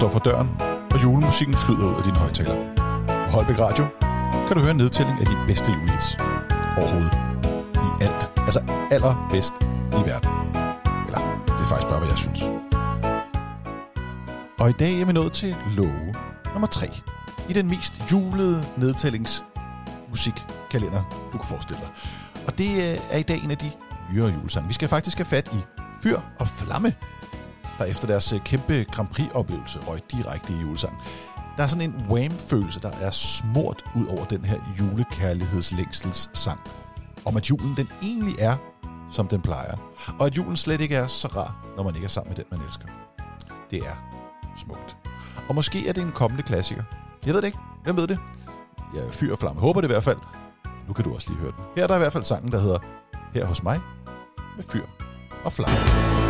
står for døren, og julemusikken flyder ud af din højtaler. På Holbæk Radio kan du høre en nedtælling af de bedste julehits overhovedet. I alt. Altså allerbedst i verden. Eller, det er faktisk bare, hvad jeg synes. Og i dag er vi nået til love nummer 3 i den mest julede nedtællingsmusikkalender, du kan forestille dig. Og det øh, er i dag en af de nyere julesange. Vi skal faktisk have fat i Fyr og Flamme, der efter deres øh, kæmpe Grand Prix-oplevelse røg direkte i julesang. Der er sådan en wham-følelse, der er smurt ud over den her julekærlighedslængsels sang. Om at julen den egentlig er, som den plejer. Og at julen slet ikke er så rar, når man ikke er sammen med den, man elsker. Det er smukt. Og måske er det en kommende klassiker. Jeg ved det ikke. Hvem ved det? Jeg fyr og flamme. Håber det i hvert fald. Nu kan du også lige høre den. Her er der i hvert fald sangen, der hedder Her hos mig med fyr og flamme.